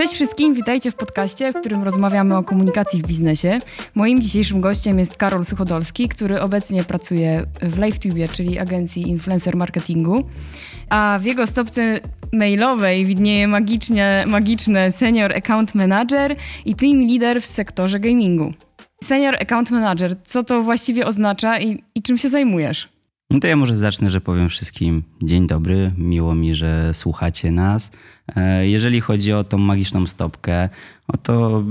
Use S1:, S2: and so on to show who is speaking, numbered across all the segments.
S1: Cześć wszystkim, witajcie w podcaście, w którym rozmawiamy o komunikacji w biznesie. Moim dzisiejszym gościem jest Karol Suchodolski, który obecnie pracuje w LiveTube, czyli agencji influencer marketingu. A w jego stopce mailowej widnieje magicznie, magiczne Senior Account Manager i Team Leader w sektorze gamingu. Senior Account Manager, co to właściwie oznacza i, i czym się zajmujesz?
S2: No to ja może zacznę, że powiem wszystkim dzień dobry, miło mi, że słuchacie nas. E, jeżeli chodzi o tą magiczną stopkę, no to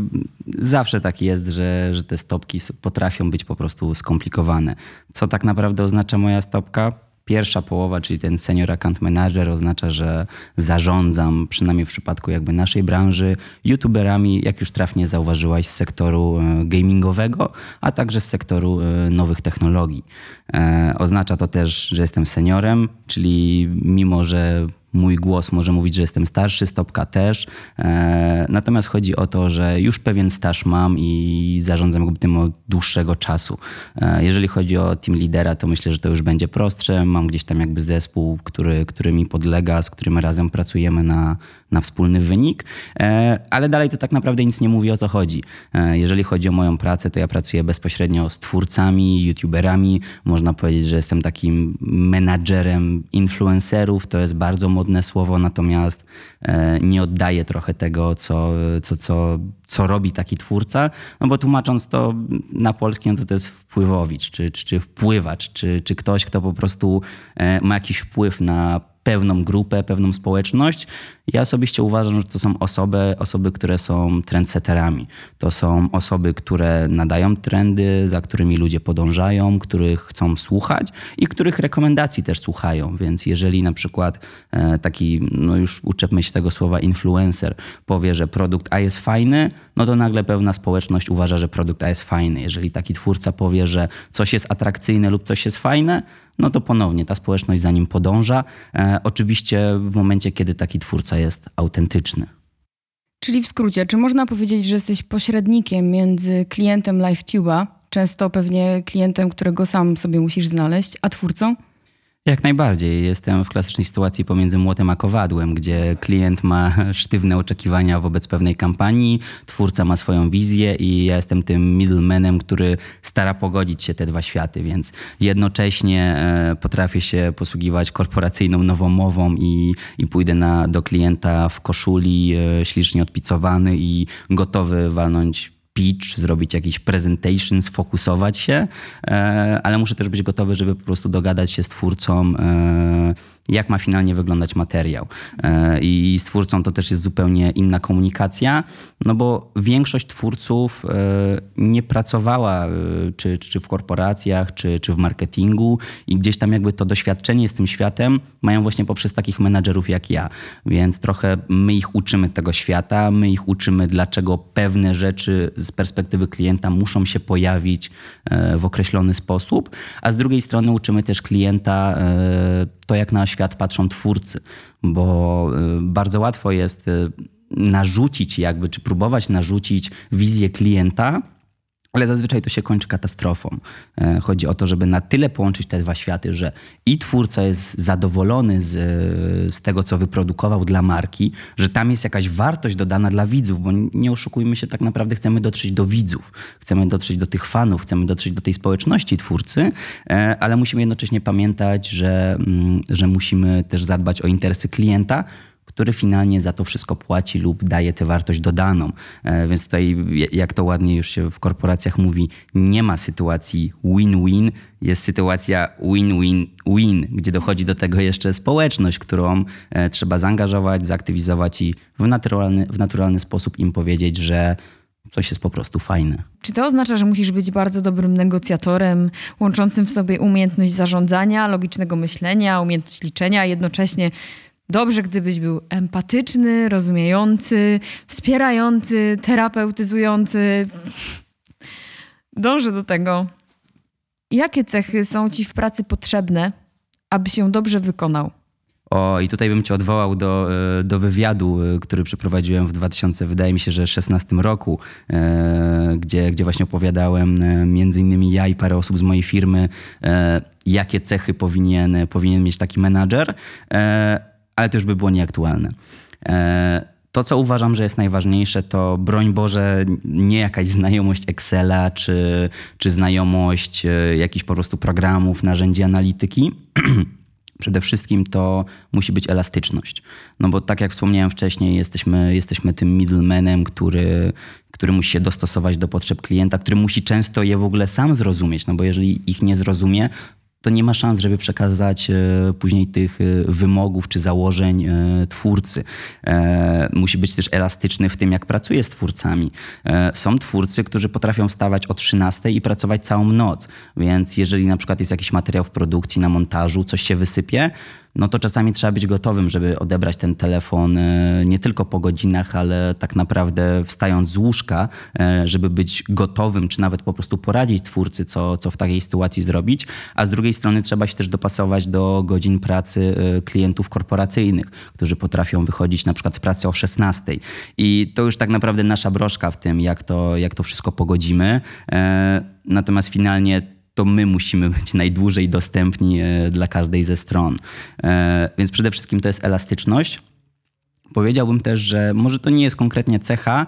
S2: zawsze tak jest, że, że te stopki potrafią być po prostu skomplikowane. Co tak naprawdę oznacza moja stopka? Pierwsza połowa, czyli ten senior account manager oznacza, że zarządzam, przynajmniej w przypadku jakby naszej branży, youtuberami, jak już trafnie zauważyłaś, z sektoru e, gamingowego, a także z sektoru e, nowych technologii. E, oznacza to też, że jestem seniorem, czyli mimo, że mój głos może mówić, że jestem starszy, stopka też. E, natomiast chodzi o to, że już pewien staż mam i zarządzam tym od dłuższego czasu. E, jeżeli chodzi o team lidera, to myślę, że to już będzie prostsze. Mam gdzieś tam jakby zespół, który, który mi podlega, z którym razem pracujemy na, na wspólny wynik, e, ale dalej to tak naprawdę nic nie mówi o co chodzi. Jeżeli chodzi o moją pracę, to ja pracuję bezpośrednio z twórcami, youtuberami. Można powiedzieć, że jestem takim menadżerem influencerów. To jest bardzo modne słowo, natomiast e, nie oddaje trochę tego, co, co, co, co robi taki twórca. No bo tłumacząc to na polski, no to to jest wpływowicz, czy, czy, czy wpływacz, czy, czy ktoś, kto po prostu e, ma jakiś wpływ na pewną grupę, pewną społeczność. Ja osobiście uważam, że to są osoby, osoby, które są trendsetterami. To są osoby, które nadają trendy, za którymi ludzie podążają, których chcą słuchać i których rekomendacji też słuchają. Więc jeżeli na przykład e, taki, no już uczepmy się tego słowa, influencer powie, że produkt A jest fajny, no to nagle pewna społeczność uważa, że produkt A jest fajny. Jeżeli taki twórca powie, że coś jest atrakcyjne lub coś jest fajne, no to ponownie ta społeczność za nim podąża. E, oczywiście w momencie, kiedy taki twórca jest autentyczny.
S1: Czyli w skrócie, czy można powiedzieć, że jesteś pośrednikiem między klientem LiveTube'a, często pewnie klientem, którego sam sobie musisz znaleźć, a twórcą?
S2: Jak najbardziej. Jestem w klasycznej sytuacji pomiędzy młotem a kowadłem, gdzie klient ma sztywne oczekiwania wobec pewnej kampanii, twórca ma swoją wizję i ja jestem tym middlemanem, który stara pogodzić się te dwa światy, więc jednocześnie e, potrafię się posługiwać korporacyjną nową mową i, i pójdę na, do klienta w koszuli, e, ślicznie odpicowany i gotowy walnąć pitch, zrobić jakiś presentation, sfokusować się, e, ale muszę też być gotowy, żeby po prostu dogadać się z twórcą e, jak ma finalnie wyglądać materiał. E, I z twórcą to też jest zupełnie inna komunikacja, no bo większość twórców nie pracowała czy, czy w korporacjach, czy, czy w marketingu i gdzieś tam jakby to doświadczenie z tym światem mają właśnie poprzez takich menadżerów jak ja. Więc trochę my ich uczymy tego świata, my ich uczymy, dlaczego pewne rzeczy z perspektywy klienta muszą się pojawić w określony sposób, a z drugiej strony uczymy też klienta to, jak na świat patrzą twórcy, bo y, bardzo łatwo jest narzucić jakby, czy próbować narzucić wizję klienta, ale zazwyczaj to się kończy katastrofą. E, chodzi o to, żeby na tyle połączyć te dwa światy, że i twórca jest zadowolony z, z tego, co wyprodukował dla marki, że tam jest jakaś wartość dodana dla widzów, bo nie oszukujmy się, tak naprawdę chcemy dotrzeć do widzów, chcemy dotrzeć do tych fanów, chcemy dotrzeć do tej społeczności twórcy, e, ale musimy jednocześnie pamiętać, że, mm, że musimy też zadbać o interesy klienta, który finalnie za to wszystko płaci lub daje tę wartość dodaną. E, więc tutaj, jak to ładnie już się w korporacjach mówi, nie ma sytuacji win-win, jest sytuacja win-win-win, gdzie dochodzi do tego jeszcze społeczność, którą e, trzeba zaangażować, zaktywizować i w naturalny, w naturalny sposób im powiedzieć, że coś jest po prostu fajne.
S1: Czy to oznacza, że musisz być bardzo dobrym negocjatorem, łączącym w sobie umiejętność zarządzania, logicznego myślenia, umiejętność liczenia, a jednocześnie Dobrze, gdybyś był empatyczny, rozumiejący, wspierający, terapeutyzujący. Dążę do tego. Jakie cechy są ci w pracy potrzebne, aby się dobrze wykonał?
S2: O, i tutaj bym cię odwołał do, e, do wywiadu, e, który przeprowadziłem w 2000, wydaje mi się, że 16 roku, e, gdzie, gdzie właśnie opowiadałem między innymi ja i parę osób z mojej firmy, jakie cechy powinien, powinien mieć taki menadżer ale to już by było nieaktualne. E, To, co uważam, że jest najważniejsze, to broń Boże, nie jakaś znajomość Excela czy, czy znajomość e, jakichś po prostu programów, narzędzi analityki. Przede wszystkim to musi być elastyczność. No bo tak jak wspomniałem wcześniej, jesteśmy, jesteśmy tym middlemanem, który, który musi się dostosować do potrzeb klienta, który musi często je w ogóle sam zrozumieć. No bo jeżeli ich nie zrozumie, to nie ma szans, żeby przekazać e, później tych e, wymogów czy założeń e, twórcy. Musi być też elastyczny w tym, jak pracuje z twórcami. Są twórcy, którzy potrafią wstawać o 13 i pracować całą noc, więc jeżeli na przykład jest jakiś materiał w produkcji, na montażu, coś się wysypie, no to czasami trzeba być gotowym, żeby odebrać ten telefon e, nie tylko po godzinach, ale tak naprawdę wstając z łóżka, e, żeby być gotowym, czy nawet po prostu poradzić twórcy, co, co w takiej sytuacji zrobić. A z drugiej strony trzeba się też dopasować do godzin pracy e, klientów korporacyjnych, którzy potrafią wychodzić na przykład z pracy o 16. I to już tak naprawdę nasza broszka w tym, jak to, jak to wszystko pogodzimy. Natomiast finalnie to my musimy być najdłużej dostępni e, dla każdej ze stron. E, więc przede wszystkim to jest elastyczność. Powiedziałbym też, że może to nie jest konkretnie cecha,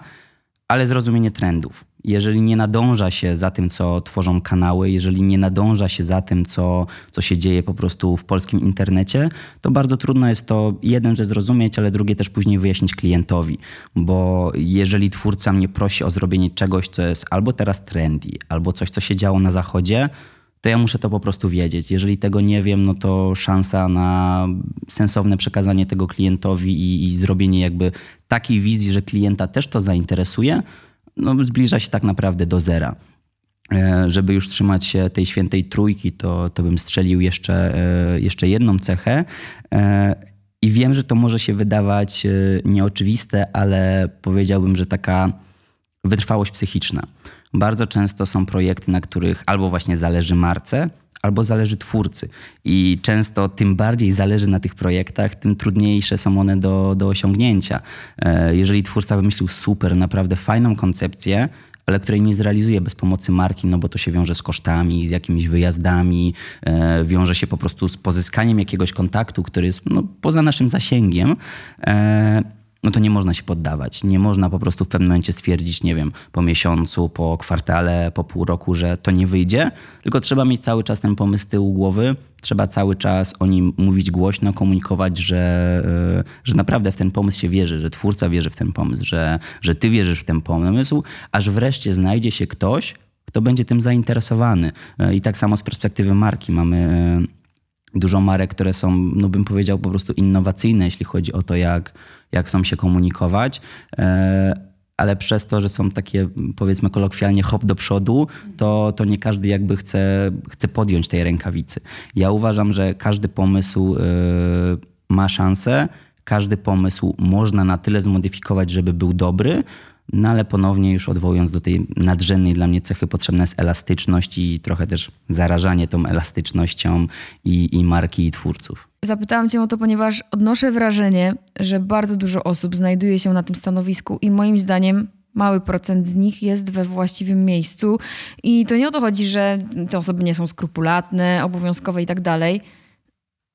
S2: ale zrozumienie trendów. Jeżeli nie nadąża się za tym, co tworzą kanały, jeżeli nie nadąża się za tym, co, co się dzieje po prostu w polskim internecie, to bardzo trudno jest to jeden, że zrozumieć, ale drugie też później wyjaśnić klientowi. Bo jeżeli twórca mnie prosi o zrobienie czegoś, co jest albo teraz trendy, albo coś, co się działo na zachodzie, to ja muszę to po prostu wiedzieć. Jeżeli tego nie wiem, no to szansa na sensowne przekazanie tego klientowi i, i zrobienie jakby takiej wizji, że klienta też to zainteresuje, no zbliża się tak naprawdę do zera. E, żeby już trzymać się tej świętej trójki, to, to bym strzelił jeszcze, e, jeszcze jedną cechę. E, I wiem, że to może się wydawać nieoczywiste, ale powiedziałbym, że taka wytrwałość psychiczna. Bardzo często są projekty, na których albo właśnie zależy marce, albo zależy twórcy. I często tym bardziej zależy na tych projektach, tym trudniejsze są one do, do osiągnięcia. E, jeżeli twórca wymyślił super, naprawdę fajną koncepcję, ale której nie zrealizuje bez pomocy marki, no bo to się wiąże z kosztami, z jakimiś wyjazdami, e, wiąże się po prostu z pozyskaniem jakiegoś kontaktu, który jest no, poza naszym zasięgiem. E, no to nie można się poddawać. Nie można po prostu w pewnym momencie stwierdzić, nie wiem, po miesiącu, po kwartale, po pół roku, że to nie wyjdzie, tylko trzeba mieć cały czas ten pomysł tyłu głowy, trzeba cały czas o nim mówić głośno, komunikować, że, e, że naprawdę w ten pomysł się wierzy, że twórca wierzy w ten pomysł, że, że ty wierzysz w ten pomysł, aż wreszcie znajdzie się ktoś, kto będzie tym zainteresowany. E, I tak samo z perspektywy marki mamy e, dużo marek, które są, no bym powiedział, po prostu innowacyjne, jeśli chodzi o to, jak, jak chcą się komunikować. E, ale przez to, że są takie, powiedzmy kolokwialnie, hop do przodu, to, to nie każdy jakby chce, chce podjąć tej rękawicy. Ja uważam, że każdy pomysł e, ma szansę, każdy pomysł można na tyle zmodyfikować, żeby był dobry, no ale ponownie już odwołując do tej nadrzędnej dla mnie cechy, potrzebna jest elastyczność i trochę też zarażanie tą elastycznością i, i marki i twórców.
S1: Zapytałam Cię o to, ponieważ odnoszę wrażenie, że bardzo dużo osób znajduje się na tym stanowisku i moim zdaniem mały procent z nich jest we właściwym miejscu. I to nie o to chodzi, że te osoby nie są skrupulatne, obowiązkowe i tak dalej,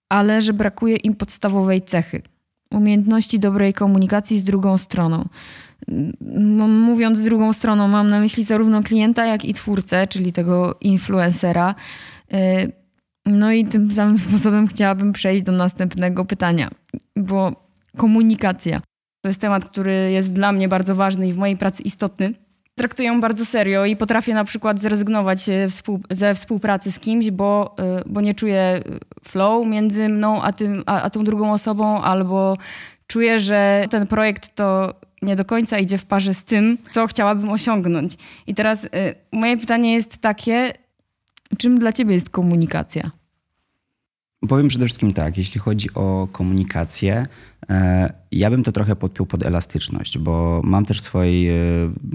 S1: ale że brakuje im podstawowej cechy umiejętności dobrej komunikacji z drugą stroną. Mówiąc drugą stroną, mam na myśli zarówno klienta, jak i twórcę, czyli tego influencera. Y, no i tym samym sposobem chciałabym przejść do następnego pytania, bo komunikacja to jest temat, który jest dla mnie bardzo ważny i w mojej pracy istotny. Traktuję bardzo serio i potrafię na przykład zrezygnować e, ze współpracy z kimś, bo, e, bo nie czuję flow między mną a, tym, a, a tą drugą osobą, albo czuję, że ten projekt to nie do końca idzie w parze z tym, co chciałabym osiągnąć. I teraz y, moje pytanie jest takie, czym dla ciebie jest komunikacja?
S2: Powiem przede wszystkim tak, jeśli chodzi o komunikację, e, ja bym to trochę podpiął pod elastyczność, bo mam też w swojej, e,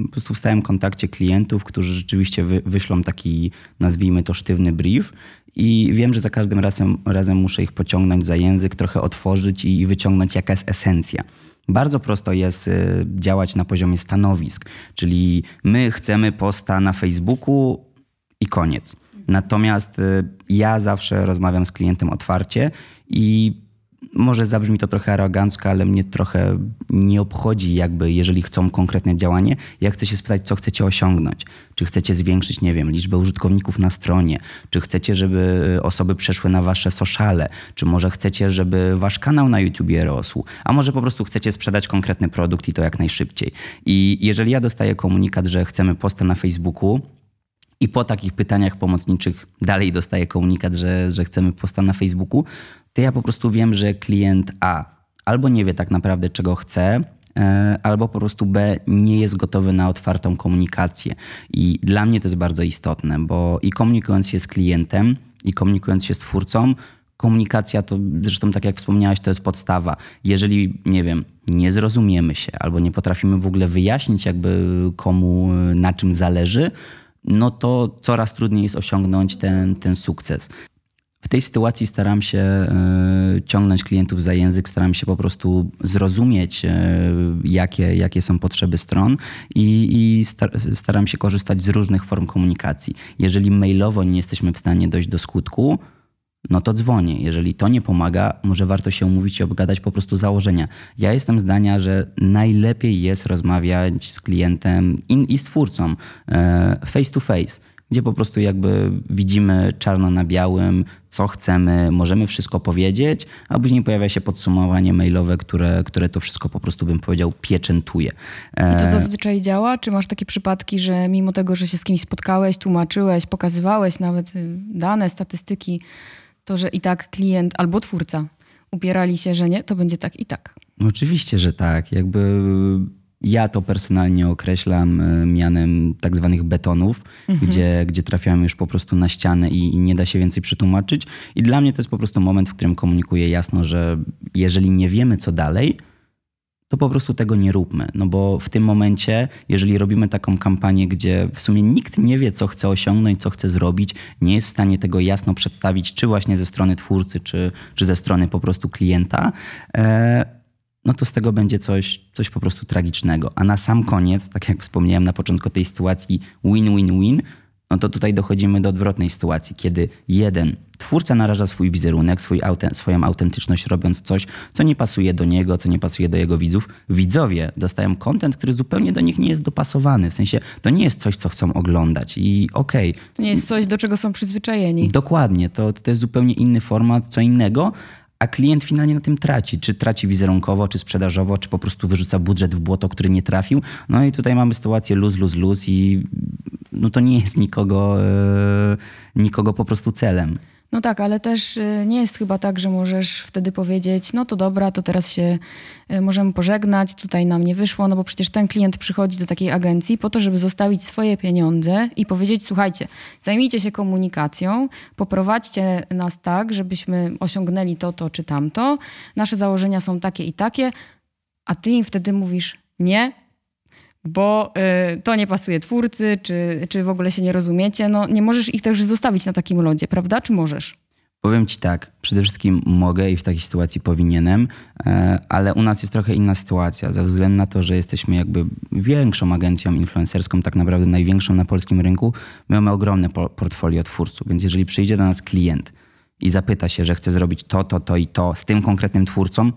S2: po prostu w stałym kontakcie klientów, którzy rzeczywiście wy, wyślą taki, nazwijmy to sztywny brief i wiem, że za każdym razem, razem muszę ich pociągnąć za język, trochę otworzyć i wyciągnąć jaka jest esencja. Bardzo prosto jest e, działać na poziomie stanowisk, czyli my chcemy posta na Facebooku i koniec. Natomiast ja zawsze rozmawiam z klientem otwarcie i może zabrzmi to trochę arogancko, ale mnie trochę nie obchodzi, jakby jeżeli chcą konkretne działanie. Ja chcę się spytać, co chcecie osiągnąć. Czy chcecie zwiększyć, nie wiem, liczbę użytkowników na stronie? Czy chcecie, żeby osoby przeszły na wasze sociale? Czy może chcecie, żeby wasz kanał na YouTubie rosł? A może po prostu chcecie sprzedać konkretny produkt i to jak najszybciej? I jeżeli ja dostaję komunikat, że chcemy posta na Facebooku, i po takich pytaniach pomocniczych dalej dostaję komunikat, że, że chcemy posta na Facebooku, to ja po prostu wiem, że klient A albo nie wie tak naprawdę, czego chce, e, albo po prostu B nie jest gotowy na otwartą komunikację. I dla mnie to jest bardzo istotne, bo i komunikując się z klientem, i komunikując się z twórcą, komunikacja to, zresztą tak jak wspomniałaś, to jest podstawa. Jeżeli, nie wiem, nie zrozumiemy się albo nie potrafimy w ogóle wyjaśnić jakby komu na czym zależy, no to coraz trudniej jest osiągnąć ten, ten sukces. W tej sytuacji staram się e, ciągnąć klientów za język, staram się po prostu zrozumieć, e, jakie, jakie są potrzeby stron i, i staram się korzystać z różnych form komunikacji. Jeżeli mailowo nie jesteśmy w stanie dojść do skutku, no to dzwonię. Jeżeli to nie pomaga, może warto się umówić i obgadać po prostu założenia. Ja jestem zdania, że najlepiej jest rozmawiać z klientem i, z twórcą e, face to face, gdzie po prostu jakby widzimy czarno na białym, co chcemy, możemy wszystko powiedzieć, a później pojawia się podsumowanie mailowe, które, które to wszystko po prostu bym powiedział pieczętuje.
S1: I to e, zazwyczaj działa? Czy masz takie przypadki, że mimo tego, że się z kimś spotkałeś, tłumaczyłeś, pokazywałeś nawet y, dane, statystyki, to, że i tak klient albo twórca upierali się, że nie, to będzie tak i tak.
S2: Oczywiście, że tak. Jakby ja to personalnie określam e, mianem tak zwanych betonów, mhm. gdzie, gdzie trafiamy już po prostu na ścianę i, i, nie da się więcej przetłumaczyć. I dla mnie to jest po prostu moment, w którym komunikuję jasno, że jeżeli nie wiemy co dalej, to po prostu tego nie róbmy. No bo w tym momencie, jeżeli robimy taką kampanię, gdzie w sumie nikt nie wie, co chce osiągnąć, co chce zrobić, nie jest w stanie tego jasno przedstawić, czy właśnie ze strony twórcy, czy, czy ze strony po prostu klienta, e, no to z tego będzie coś, coś po prostu tragicznego. A na sam koniec, tak jak wspomniałem na początku tej sytuacji, win-win-win, no to tutaj dochodzimy do odwrotnej sytuacji, kiedy jeden twórca naraża swój wizerunek, swój swoją autentyczność, robiąc coś, co nie pasuje do niego, co nie pasuje do jego widzów. Widzowie dostają kontent, który zupełnie do nich nie jest dopasowany. W sensie to nie jest coś, co chcą oglądać i okej. Okay.
S1: To nie jest coś, do czego są przyzwyczajeni.
S2: Dokładnie. To, to jest zupełnie inny format, co innego, a klient finalnie na tym traci. Czy traci wizerunkowo, czy sprzedażowo, czy po prostu wyrzuca budżet w błoto, który nie trafił. No i tutaj mamy sytuację luz, luz, luz i no to nie jest nikogo, yy, nikogo po prostu celem.
S1: No tak, ale też y, nie jest chyba tak, że możesz wtedy powiedzieć, no to dobra, to teraz się y, możemy pożegnać, tutaj nam nie wyszło, no bo przecież ten klient przychodzi do takiej agencji po to, żeby zostawić swoje pieniądze i powiedzieć, słuchajcie, zajmijcie się komunikacją, poprowadźcie nas tak, żebyśmy osiągnęli to, to czy tamto, nasze założenia są takie i takie, a ty im wtedy mówisz, nie, bo y, to nie pasuje twórcy, czy, czy w ogóle się nie rozumiecie. No, nie możesz ich też zostawić na takim lodzie, prawda? Czy możesz?
S2: Powiem ci tak, przede wszystkim mogę i w takiej sytuacji powinienem, e, ale u nas jest trochę inna sytuacja, ze względu na to, że jesteśmy jakby większą agencją influencerską, tak naprawdę największą na polskim rynku. My mamy ogromne portfolio twórców, więc jeżeli przyjdzie do nas klient i zapyta się, że chce zrobić to, to, to i to z tym konkretnym twórcą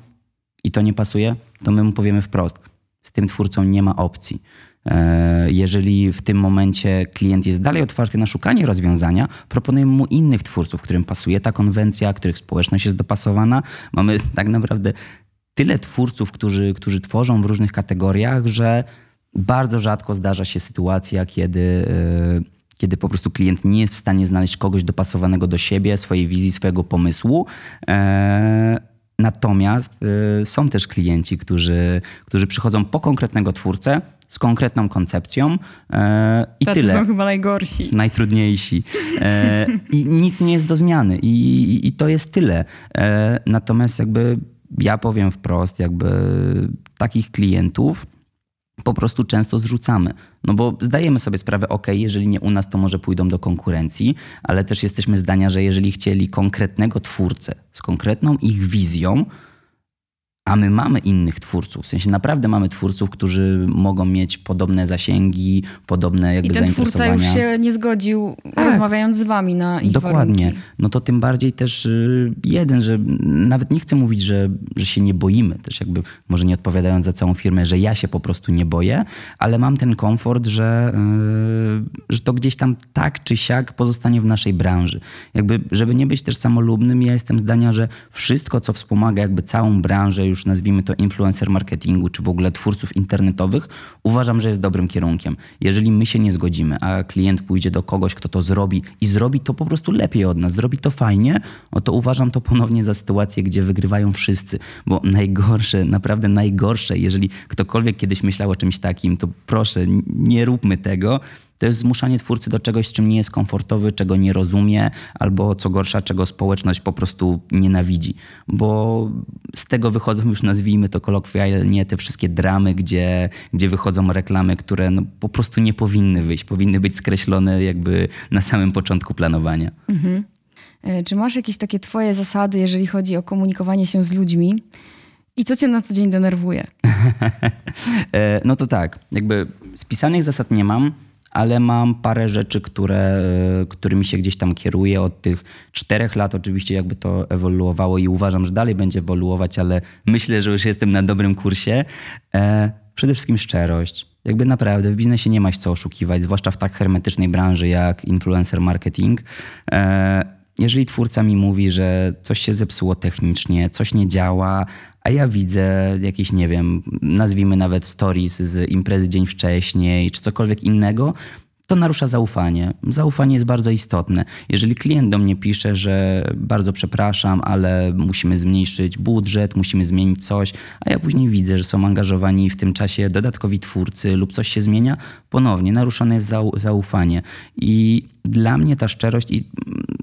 S2: i to nie pasuje, to my mu powiemy wprost – z tym twórcą nie ma opcji. E, jeżeli w tym momencie klient jest dalej otwarty na szukanie rozwiązania, proponujemy mu innych twórców, którym pasuje ta konwencja, których społeczność jest dopasowana. Mamy tak naprawdę tyle twórców, którzy, którzy tworzą w różnych kategoriach, że bardzo rzadko zdarza się sytuacja, kiedy, e, kiedy po prostu klient nie jest w stanie znaleźć kogoś dopasowanego do siebie, swojej wizji, swojego pomysłu. Natomiast y, są też klienci, którzy, którzy przychodzą po konkretnego twórcę z konkretną koncepcją y, i
S1: Tacy
S2: tyle.
S1: są chyba najgorsi.
S2: Najtrudniejsi. Y, I nic nie jest do zmiany i, i, i to jest tyle. E, natomiast jakby ja powiem wprost, jakby takich klientów po prostu często zrzucamy. No bo zdajemy sobie sprawę, ok, jeżeli nie u nas, to może pójdą do konkurencji, ale też jesteśmy zdania, że jeżeli chcieli konkretnego twórcę z konkretną ich wizją, a my mamy innych twórców. W sensie naprawdę mamy twórców, którzy mogą mieć podobne zasięgi, podobne jakby
S1: I ten twórca już się nie zgodził,
S2: Tak.
S1: rozmawiając z wami na ich
S2: Dokładnie.
S1: warunki.
S2: No to tym bardziej też y, jeden, że nawet nie chcę mówić, że, że się nie boimy, też jakby może nie odpowiadając za całą firmę, że ja się po prostu nie boję, ale mam ten komfort, że, y, że to gdzieś tam tak czy siak pozostanie w naszej branży. Jakby, żeby nie być też samolubnym, ja jestem zdania, że wszystko, co wspomaga jakby całą branżę, już nazwijmy to influencer marketingu, czy w ogóle twórców internetowych, uważam, że jest dobrym kierunkiem. Jeżeli my się nie zgodzimy, a klient pójdzie do kogoś, kto to zrobi i zrobi to po prostu lepiej od nas, zrobi to fajnie, no to uważam to ponownie za sytuację, gdzie wygrywają wszyscy. Bo najgorsze, naprawdę najgorsze, jeżeli ktokolwiek kiedyś myślał o czymś takim, to proszę, nie róbmy tego. To jest zmuszanie twórcy do czegoś, z czym nie jest komfortowy, czego nie rozumie, albo co gorsza, czego społeczność po prostu nienawidzi. Bo z tego wychodzą już, nazwijmy to kolokwialnie, te wszystkie dramy, gdzie, gdzie wychodzą reklamy, które no, po prostu nie powinny wyjść, powinny być skreślone jakby na samym początku planowania.
S1: E, Czy masz jakieś takie twoje zasady, jeżeli chodzi o komunikowanie się z ludźmi? I co cię na co dzień denerwuje?
S2: E, No to tak, jakby spisanych zasad nie mam, ale mam parę rzeczy, które, e, którymi się gdzieś tam kieruję od tych czterech lat. Oczywiście jakby to ewoluowało i uważam, że dalej będzie ewoluować, ale myślę, że już jestem na dobrym kursie. E, Przede wszystkim szczerość. Jakby naprawdę w biznesie nie ma się co oszukiwać, zwłaszcza w tak hermetycznej branży jak influencer marketing. Jeżeli twórca mi mówi, że coś się zepsuło technicznie, coś nie działa, a ja widzę jakieś, nie wiem, nazwijmy nawet stories z imprezy dzień wcześniej, czy cokolwiek innego, to narusza zaufanie. Zaufanie jest bardzo istotne. Jeżeli klient do mnie pisze, że bardzo przepraszam, ale musimy zmniejszyć budżet, musimy zmienić coś, a ja później widzę, że są angażowani w tym czasie dodatkowi twórcy lub coś się zmienia, ponownie naruszone jest zau- zaufanie. I dla mnie ta szczerość i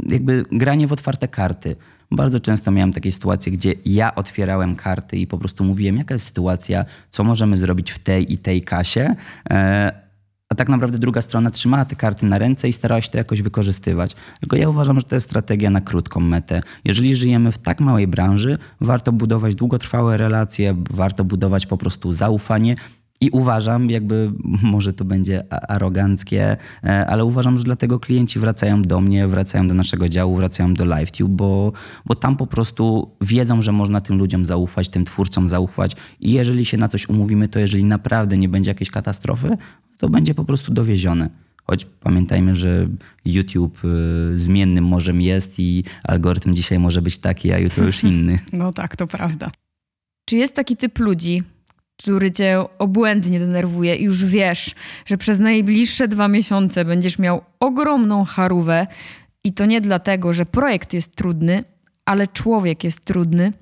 S2: jakby granie w otwarte karty. Bardzo często miałem takie sytuacje, gdzie ja otwierałem karty i po prostu mówiłem, jaka jest sytuacja, co możemy zrobić w tej i tej kasie. E, a tak naprawdę druga strona trzymała te karty na ręce i starała się to jakoś wykorzystywać. Tylko ja uważam, że to jest strategia na krótką metę. Jeżeli żyjemy w tak małej branży, warto budować długotrwałe relacje, warto budować po prostu zaufanie. I uważam, jakby może to będzie aroganckie, e, ale uważam, że dlatego klienci wracają do mnie, wracają do naszego działu, wracają do LiveTube, bo, bo tam po prostu wiedzą, że można tym ludziom zaufać, tym twórcom zaufać. I jeżeli się na coś umówimy, to jeżeli naprawdę nie będzie jakiejś katastrofy, to będzie po prostu dowiezione. Choć pamiętajmy, że YouTube y, zmiennym morzem jest i algorytm dzisiaj może być taki, a jutro już inny.
S1: No tak, to prawda. Czy jest taki typ ludzi, który cię obłędnie denerwuje i już wiesz, że przez najbliższe dwa miesiące będziesz miał ogromną charówę i to nie dlatego, że projekt jest trudny, ale człowiek jest trudny?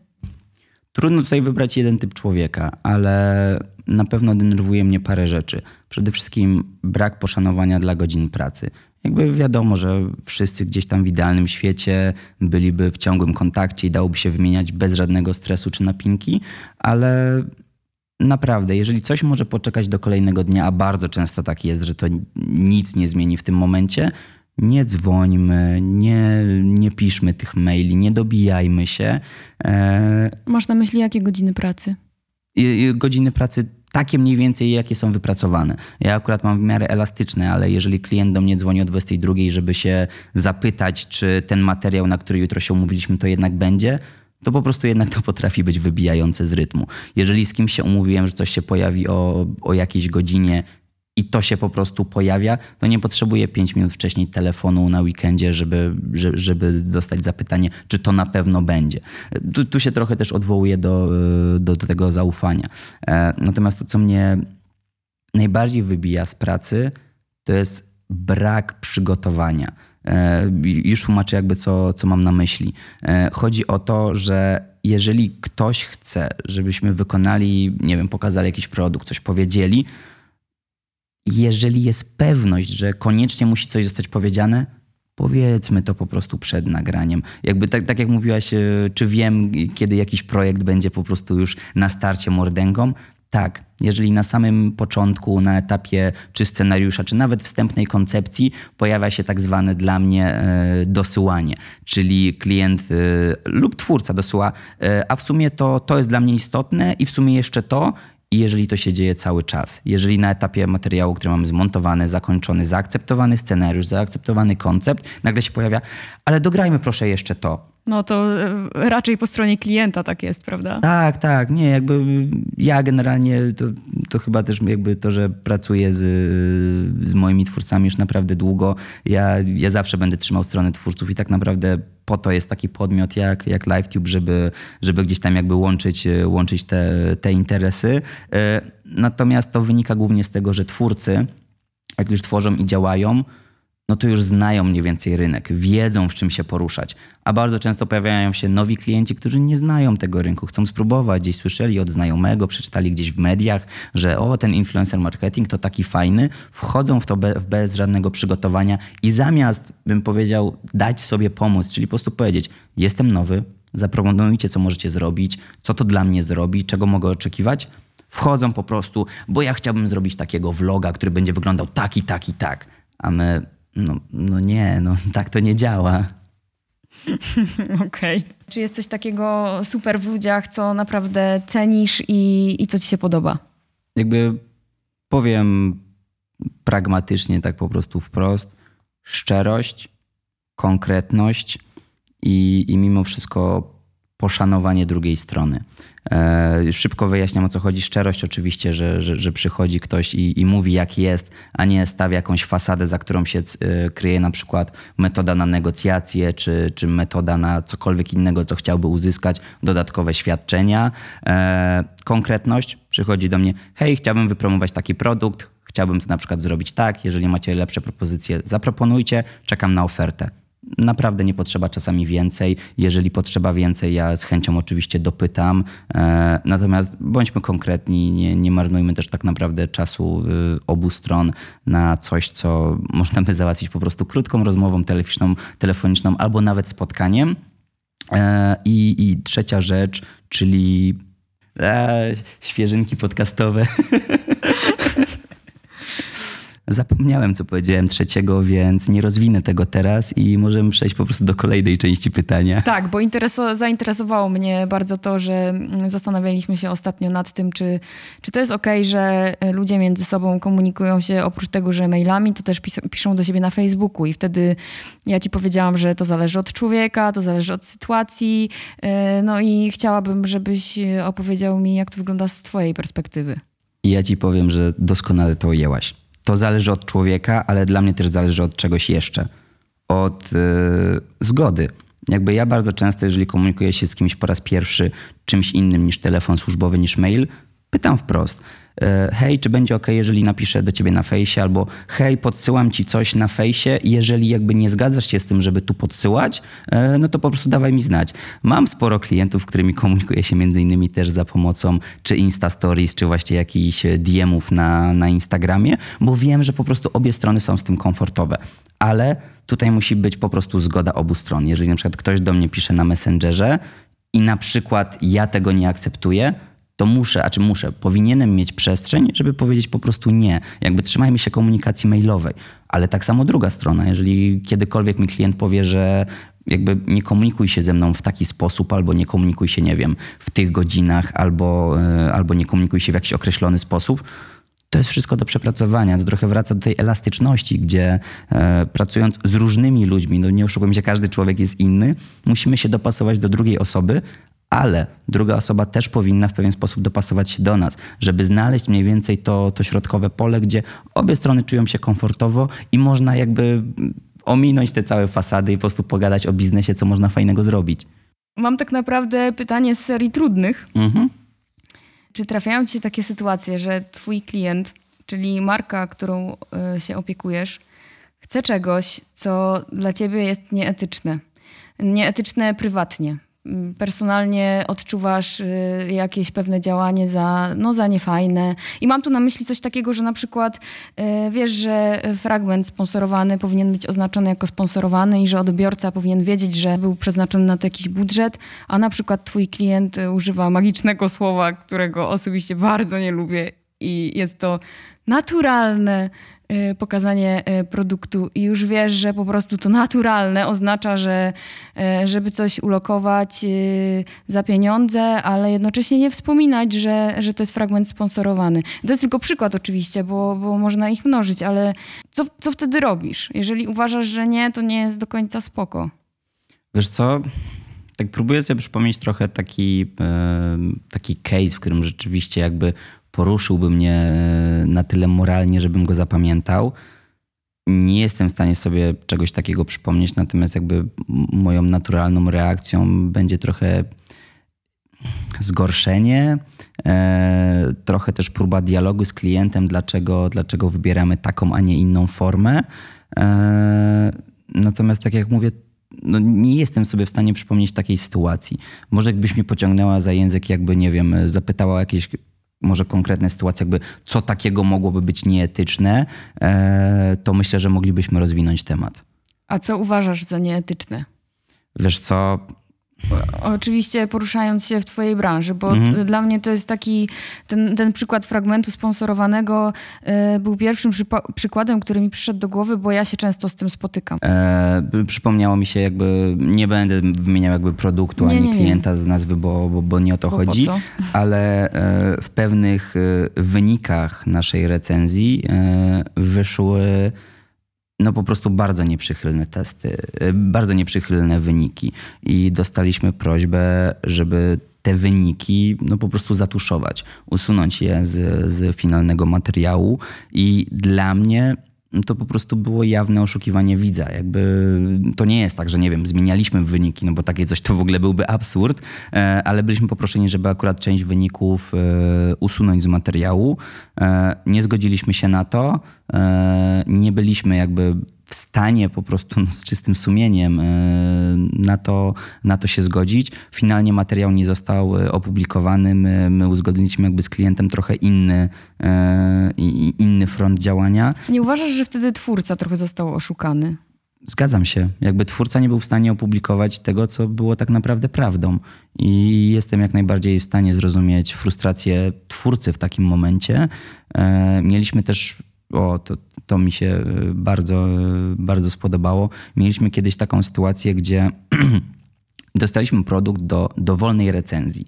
S2: Trudno tutaj wybrać jeden typ człowieka, ale na pewno denerwuje mnie parę rzeczy. Przede wszystkim brak poszanowania dla godzin pracy. Jakby wiadomo, że wszyscy gdzieś tam w idealnym świecie byliby w ciągłym kontakcie i dałoby się wymieniać bez żadnego stresu czy napinki, ale naprawdę, jeżeli coś może poczekać do kolejnego dnia, a bardzo często tak jest, że to nic nie zmieni w tym momencie, nie dzwońmy, nie, nie piszmy tych maili, nie dobijajmy się. E,
S1: Masz na myśli jakie godziny pracy?
S2: godziny pracy takie mniej więcej, jakie są wypracowane. Ja akurat mam w miarę elastyczne, ale jeżeli klient do mnie dzwoni o 22, żeby się zapytać, czy ten materiał, na który jutro się umówiliśmy, to jednak będzie, to po prostu jednak to potrafi być wybijające z rytmu. Jeżeli z kimś się umówiłem, że coś się pojawi o, o jakiejś godzinie i to się po prostu pojawia, to nie potrzebuję 5 minut wcześniej telefonu na weekendzie, żeby, że- żeby dostać zapytanie, czy to na pewno będzie. Tu, tu się trochę też odwołuję do, y, do, do tego zaufania. E, Natomiast to, co mnie najbardziej wybija z pracy, to jest brak przygotowania. E, Już tłumaczę jakby co, co mam na myśli. E, Chodzi o to, że jeżeli ktoś chce, żebyśmy wykonali, nie wiem, pokazali jakiś produkt, coś powiedzieli, jeżeli jest pewność, że koniecznie musi coś zostać powiedziane, powiedzmy to po prostu przed nagraniem. Jakby tak, tak jak mówiłaś, e, czy wiem, kiedy jakiś projekt będzie po prostu już na starcie mordęgą, Tak, jeżeli na samym początku, na etapie czy scenariusza, czy nawet wstępnej koncepcji pojawia się tak zwane dla mnie e, dosyłanie, czyli klient e, lub twórca dosyła, e, a w sumie to, to jest dla mnie istotne i w sumie jeszcze to, i jeżeli to się dzieje cały czas, jeżeli na etapie materiału, który mamy zmontowany, zakończony, zaakceptowany scenariusz, zaakceptowany koncept, nagle się pojawia, ale dograjmy proszę jeszcze to.
S1: No to e, raczej po stronie klienta tak jest, prawda?
S2: Tak, tak. Nie, jakby ja generalnie to, to chyba też jakby to, że pracuję z, z moimi twórcami już naprawdę długo. Ja, ja zawsze będę trzymał stronę twórców i tak naprawdę po to jest taki podmiot jak, jak LiveTube, żeby, żeby gdzieś tam jakby łączyć, łączyć te, te interesy. E, natomiast to wynika głównie z tego, że twórcy, jak już tworzą i działają, no to już znają mniej więcej rynek, wiedzą w czym się poruszać. A bardzo często pojawiają się nowi klienci, którzy nie znają tego rynku, chcą spróbować, gdzieś słyszeli od znajomego, przeczytali gdzieś w mediach, że o, ten influencer marketing to taki fajny, wchodzą w to be, bez żadnego przygotowania i zamiast, bym powiedział, dać sobie pomóc, czyli po prostu powiedzieć, jestem nowy, zaproponujcie, co możecie zrobić, co to dla mnie zrobi, czego mogę oczekiwać, wchodzą po prostu, bo ja chciałbym zrobić takiego vloga, który będzie wyglądał tak i tak i tak. A my no, no nie, no tak to nie działa.
S1: Okej. Okay. Czy jest coś takiego super w ludziach, co naprawdę cenisz i, i co ci się podoba?
S2: Jakby powiem pragmatycznie, tak po prostu wprost, szczerość, konkretność i, i mimo wszystko poszanowanie drugiej strony. E, szybko wyjaśniam o co chodzi. Szczerość oczywiście, że, że, że przychodzi ktoś i, i, mówi jak jest, a nie stawia jakąś fasadę, za którą się e, kryje na przykład metoda na negocjacje, czy, czy metoda na cokolwiek innego, co chciałby uzyskać, dodatkowe świadczenia. E, konkretność przychodzi do mnie, hej, chciałbym wypromować taki produkt, chciałbym to na przykład zrobić tak, jeżeli macie lepsze propozycje, zaproponujcie, czekam na ofertę. Naprawdę nie potrzeba czasami więcej. Jeżeli potrzeba więcej, ja z chęcią oczywiście dopytam. E, natomiast bądźmy konkretni, nie, nie marnujmy też tak naprawdę czasu y, obu stron na coś, co można by załatwić po prostu krótką rozmową telefoniczną, telefoniczną albo nawet spotkaniem. E, I, i trzecia rzecz, czyli e, świeżynki podcastowe. Zapomniałem, co powiedziałem trzeciego, więc nie rozwinę tego teraz i możemy przejść po prostu do kolejnej części pytania.
S1: Tak, bo zainteresowało mnie bardzo to, że mm, zastanawialiśmy się ostatnio nad tym, czy, czy to jest ok, że ludzie między sobą komunikują się oprócz tego, że mailami, to też pis piszą do siebie na Facebooku. I wtedy ja ci powiedziałam, że to zależy od człowieka, to zależy od sytuacji. E, no i chciałabym, żebyś opowiedział mi, jak to wygląda z twojej perspektywy.
S2: I ja ci powiem, że doskonale to ujęłaś to zależy od człowieka, ale dla mnie też zależy od czegoś jeszcze. Od yy, zgody. Jakby ja bardzo często, jeżeli komunikuję się z kimś po raz pierwszy czymś innym niż telefon służbowy, niż mail, pytam wprost. E, hej, czy będzie ok, jeżeli napiszę do ciebie na fejsie, albo hej, podsyłam ci coś na fejsie, jeżeli jakby nie zgadzasz się z tym, żeby tu podsyłać, e, no to po prostu dawaj mi znać. Mam sporo klientów, którymi komunikuję się między innymi też za pomocą czy Insta Stories, czy właśnie jakichś DM-ów na, na Instagramie, bo wiem, że po prostu obie strony są z tym komfortowe. Ale tutaj musi być po prostu zgoda obu stron. Jeżeli na przykład ktoś do mnie pisze na Messengerze i na przykład ja tego nie akceptuję, to muszę, a czy muszę, powinienem mieć przestrzeń, żeby powiedzieć po prostu nie. Jakby trzymajmy się komunikacji mailowej. Ale tak samo druga strona, jeżeli kiedykolwiek mi klient powie, że jakby nie komunikuj się ze mną w taki sposób, albo nie komunikuj się, nie wiem, w tych godzinach, albo, e, albo nie komunikuj się w jakiś określony sposób, to jest wszystko do przepracowania. To trochę wraca do tej elastyczności, gdzie e, pracując z różnymi ludźmi, no nie oszukujmy się, każdy człowiek jest inny, musimy się dopasować do drugiej osoby, ale druga osoba też powinna w pewien sposób dopasować się do nas, żeby znaleźć mniej więcej to, to środkowe pole, gdzie obie strony czują się komfortowo i można jakby ominąć te całe fasady i po prostu pogadać o biznesie, co można fajnego zrobić.
S1: Mam tak naprawdę pytanie z serii trudnych. Mhm. Czy trafiają ci się takie sytuacje, że twój klient, czyli marka, którą y, się opiekujesz, chce czegoś, co dla ciebie jest nieetyczne? Nieetyczne prywatnie personalnie odczuwasz y, jakieś pewne działanie za, no, za niefajne. I mam tu na myśli coś takiego, że na przykład y, wiesz, że fragment sponsorowany powinien być oznaczony jako sponsorowany i że odbiorca powinien wiedzieć, że był przeznaczony na to jakiś budżet, a na przykład twój klient y, używa magicznego słowa, którego osobiście bardzo nie lubię i jest to naturalne pokazanie y, produktu i już wiesz, że po prostu to naturalne oznacza, że y, żeby coś ulokować za pieniądze, ale jednocześnie nie wspominać, że, że to jest fragment sponsorowany. To jest tylko przykład oczywiście, bo, bo można ich mnożyć, ale co, co wtedy robisz? Jeżeli uważasz, że nie, to nie jest do końca spoko.
S2: Wiesz co, tak próbuję sobie przypomnieć trochę taki, taki case, w którym rzeczywiście jakby poruszyłby mnie e, na tyle moralnie, żebym go zapamiętał. Nie jestem w stanie sobie czegoś takiego przypomnieć, natomiast jakby moją naturalną reakcją będzie trochę zgorszenie, e, trochę też próba dialogu z klientem, dlaczego, dlaczego wybieramy taką, a nie inną formę. E, natomiast tak jak mówię, no nie jestem sobie w stanie przypomnieć takiej sytuacji. Może jakbyś mnie pociągnęła za język, jakby, nie wiem, zapytała o jakieś może konkretne sytuacje, jakby co takiego mogłoby być nieetyczne, e, to myślę, że moglibyśmy rozwinąć temat.
S1: A co uważasz za nieetyczne?
S2: Wiesz co,
S1: Oczywiście poruszając się w twojej branży, bo mhm. dla mnie to jest taki, ten, ten przykład fragmentu sponsorowanego y, był pierwszym przykładem, który mi przyszedł do głowy, bo ja się często z tym spotykam. E,
S2: przypomniało mi się jakby, nie będę wymieniał jakby produktu nie, ani nie, klienta nie. z nazwy, bo, bo, bo nie o to bo chodzi, ale e, w pewnych e, wynikach naszej recenzji e, wyszły no po prostu bardzo nieprzychylne testy, y, bardzo nieprzychylne wyniki. I dostaliśmy prośbę, żeby te wyniki no po prostu zatuszować, usunąć je z, z finalnego materiału. I dla mnie to po prostu było jawne oszukiwanie widza. Jakby to nie jest tak, że nie wiem, zmienialiśmy wyniki, no bo takie coś to w ogóle byłby absurd, e, ale byliśmy poproszeni, żeby akurat część wyników e, usunąć z materiału. E, nie zgodziliśmy się na to. Nie byliśmy jakby w stanie po prostu no, z czystym sumieniem na to, na to się zgodzić. Finalnie materiał nie został opublikowany. My, my uzgodniliśmy jakby z klientem trochę inny, inny front działania.
S1: Nie uważasz, że wtedy twórca trochę został oszukany?
S2: Zgadzam się. Jakby twórca nie był w stanie opublikować tego, co było tak naprawdę prawdą. I jestem jak najbardziej w stanie zrozumieć frustrację twórcy w takim momencie. E, mieliśmy też, o to, to mi się e, bardzo, e, bardzo spodobało. Mieliśmy kiedyś taką sytuację, gdzie dostaliśmy produkt do dowolnej recenzji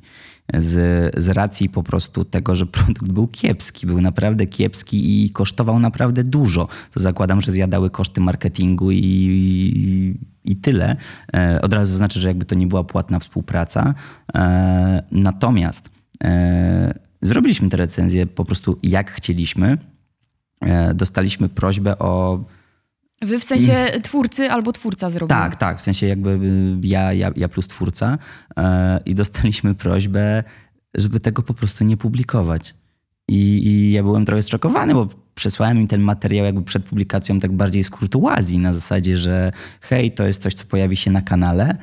S2: z, z racji po prostu tego, że produkt był kiepski, był naprawdę kiepski i kosztował naprawdę dużo. To zakładam, że zjadały koszty marketingu i, i, i tyle. E, od razu znaczy, że jakby to nie była płatna współpraca. E, natomiast e, zrobiliśmy tę recenzję po prostu jak chcieliśmy. Dostaliśmy prośbę o
S1: Wy w sensie twórcy albo twórca zrobił?
S2: Tak, tak, w sensie jakby y, ja, ja, ja plus twórca e, i dostaliśmy prośbę, żeby tego po prostu nie publikować. I, I, ja byłem trochę zszokowany, bo przesłałem im ten materiał jakby przed publikacją tak bardziej z kurtuazji, na zasadzie, że hej, to jest coś, co pojawi się na kanale.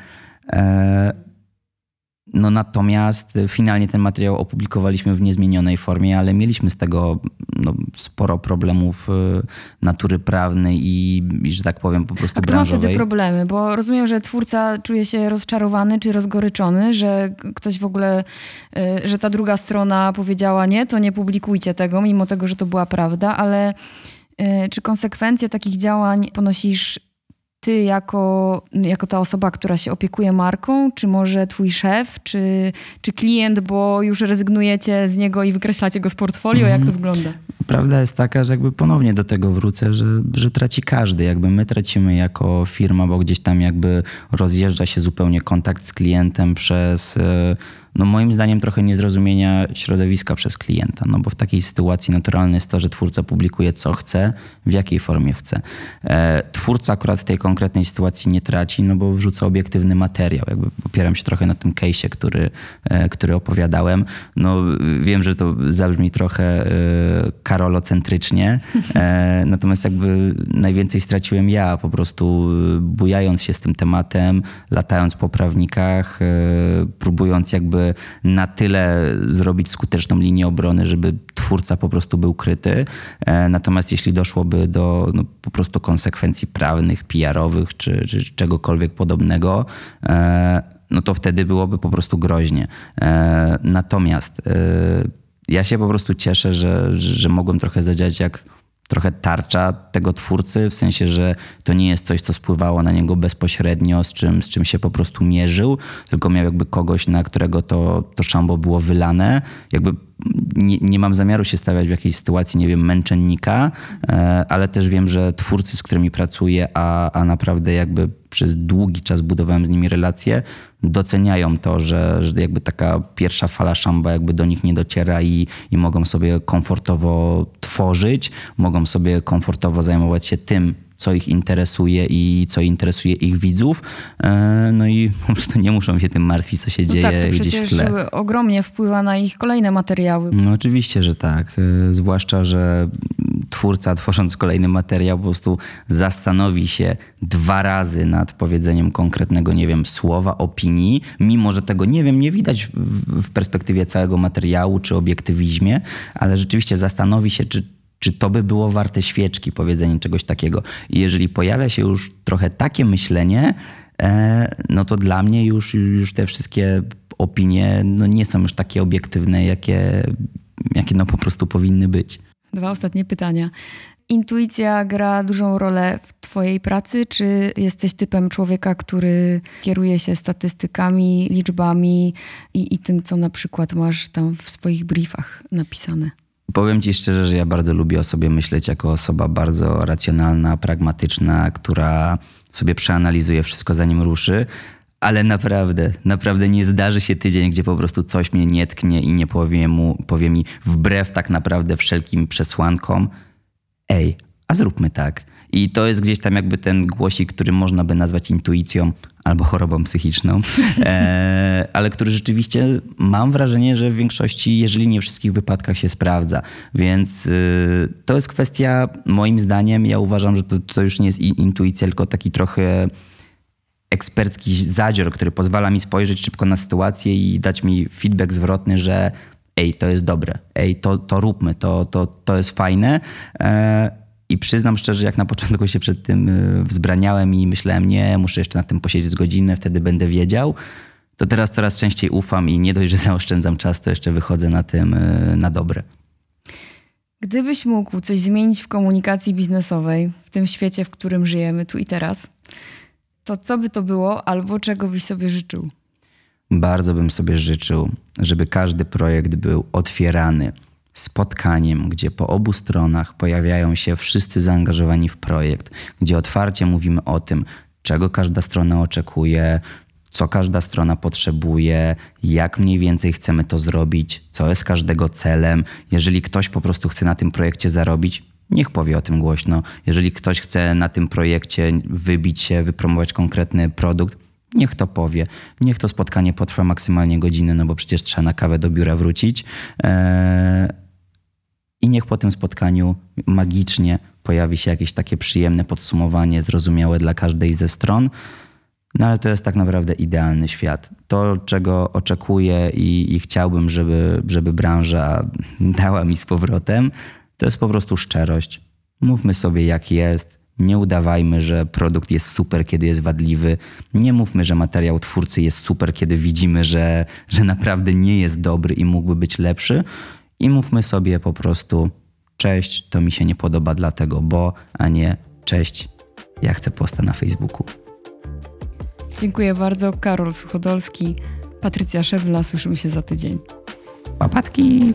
S2: No natomiast finalnie ten materiał opublikowaliśmy w niezmienionej formie, ale mieliśmy z tego no, sporo problemów y, natury prawnej i, i, że tak powiem, po prostu
S1: A kto
S2: branżowej.
S1: ma wtedy problemy? Bo rozumiem, że twórca czuje się rozczarowany czy rozgoryczony, że ktoś w ogóle, y, że ta druga strona powiedziała nie, to nie publikujcie tego, mimo tego, że to była prawda, ale y, czy konsekwencje takich działań ponosisz ty jako, jako ta osoba, która się opiekuje marką, czy może twój szef, czy, czy klient, bo już rezygnujecie z niego i wykreślacie go z portfolio? Jak to mhm. wygląda?
S2: Prawda jest taka, że jakby ponownie do tego wrócę, że, że traci każdy. Jakby my tracimy jako firma, bo gdzieś tam jakby rozjeżdża się zupełnie kontakt z klientem przez no moim zdaniem trochę niezrozumienia środowiska przez klienta, no bo w takiej sytuacji naturalne jest to, że twórca publikuje co chce, w jakiej formie chce. E, twórca akurat w tej konkretnej sytuacji nie traci, no bo wrzuca obiektywny materiał. Jakby opieram się trochę na tym case'ie, który, e, który opowiadałem. No wiem, że to zabrzmi trochę e, karolocentrycznie, natomiast jakby najwięcej straciłem ja, po prostu bujając się z tym tematem, latając po prawnikach, próbując jakby na tyle zrobić skuteczną linię obrony, żeby twórca po prostu był kryty. E, natomiast jeśli doszłoby do no, po prostu konsekwencji prawnych, PR-owych czy, czy czegokolwiek podobnego, e, no to wtedy byłoby po prostu groźnie. E, natomiast ja się po prostu cieszę, że, że mogłem trochę zadziać jak trochę tarcza tego twórcy, w sensie, że to nie jest coś, co spływało na niego bezpośrednio, z czym, z czym się po prostu mierzył, tylko miał jakby kogoś, na którego to, to szambo było wylane. Jakby nie, nie mam zamiaru się stawiać w jakiejś sytuacji, nie wiem, męczennika, e, ale też wiem, że twórcy, z którymi pracuję, a, a naprawdę jakby przez długi czas budowałem z nimi relacje, doceniają to, że, że jakby taka pierwsza fala szamba jakby do nich nie dociera i, i mogą sobie komfortowo tworzyć, mogą sobie komfortowo zajmować się tym, co ich interesuje i co interesuje ich widzów. E, no i po prostu nie muszą się tym martwić, co się
S1: no
S2: dzieje
S1: tak, to
S2: gdzieś w tle.
S1: ogromnie wpływa na ich kolejne materiały.
S2: No oczywiście, że tak. E, zwłaszcza, że twórca tworząc kolejny materiał po prostu zastanowi się dwa razy nad powiedzeniem konkretnego, nie wiem, słowa, opinii, mimo że tego nie wiem, nie widać w, w perspektywie całego materiału czy obiektywizmie, ale rzeczywiście zastanowi się, czy czy to by było warte świeczki, powiedzenie czegoś takiego. I jeżeli pojawia się już trochę takie myślenie, e, no to dla mnie już, już te wszystkie opinie no nie są już takie obiektywne, jakie, jakie no po prostu powinny być.
S1: Dwa ostatnie pytania. Intuicja gra dużą rolę w Twojej pracy, czy jesteś typem człowieka, który kieruje się statystykami, liczbami i, i tym, co na przykład masz tam w swoich briefach napisane?
S2: Powiem ci szczerze, że ja bardzo lubię o sobie myśleć jako osoba bardzo racjonalna, pragmatyczna, która sobie przeanalizuje wszystko zanim ruszy. Ale naprawdę, naprawdę nie zdarzy się tydzień, gdzie po prostu coś mnie nie tknie i nie powie, mu, powie mi wbrew tak naprawdę wszelkim przesłankom, ej, a zróbmy tak. I to jest gdzieś tam jakby ten głosik, który można by nazwać intuicją albo chorobą psychiczną, e, ale który rzeczywiście mam wrażenie, że w większości, jeżeli nie wszystkich wypadkach się sprawdza. Więc y, to jest kwestia, moim zdaniem, ja uważam, że to, to już nie jest intuicja, tylko taki trochę ekspercki zadzior, który pozwala mi spojrzeć szybko na sytuację i dać mi feedback zwrotny, że ej, to jest dobre, ej, to, to róbmy, to, to, to jest fajne. E, I przyznam szczerze, jak na początku się przed tym y, wzbraniałem i myślałem, nie, muszę jeszcze na tym posiedzieć z godzinę, wtedy będę wiedział, to teraz coraz częściej ufam i nie dość, że zaoszczędzam czas, to jeszcze wychodzę na tym y, na dobre.
S1: Gdybyś mógł coś zmienić w komunikacji biznesowej, w tym świecie, w którym żyjemy tu i teraz, to co by to było albo czego byś sobie życzył?
S2: Bardzo bym sobie życzył, żeby każdy projekt był otwierany spotkaniem, gdzie po obu stronach pojawiają się wszyscy zaangażowani w projekt, gdzie otwarcie mówimy o tym, czego każda strona oczekuje, co każda strona potrzebuje, jak mniej więcej chcemy to zrobić, co jest każdego celem. Jeżeli ktoś po prostu chce na tym projekcie zarobić, niech powie o tym głośno. Jeżeli ktoś chce na tym projekcie wybić się, wypromować konkretny produkt, niech to powie. Niech to spotkanie potrwa maksymalnie godzinę, no bo przecież trzeba na kawę do biura wrócić. Eee, I niech po tym spotkaniu magicznie pojawi się jakieś takie przyjemne podsumowanie, zrozumiałe dla każdej ze stron. No ale to jest tak naprawdę idealny świat. To, czego oczekuję i, i chciałbym, żeby, żeby branża dała mi z powrotem, to jest po prostu szczerość. Mówmy sobie, jak jest. Nie udawajmy, że produkt jest super, kiedy jest wadliwy. Nie mówmy, że materiał twórcy jest super, kiedy widzimy, że, że naprawdę nie jest dobry i mógłby być lepszy. I mówmy sobie po prostu: Cześć, to mi się nie podoba, dlatego bo, a nie cześć, ja chcę posta na Facebooku.
S1: Dziękuję bardzo. Karol Suchodolski, Patrycja Szewla. Słyszymy się za tydzień.
S2: Papatki!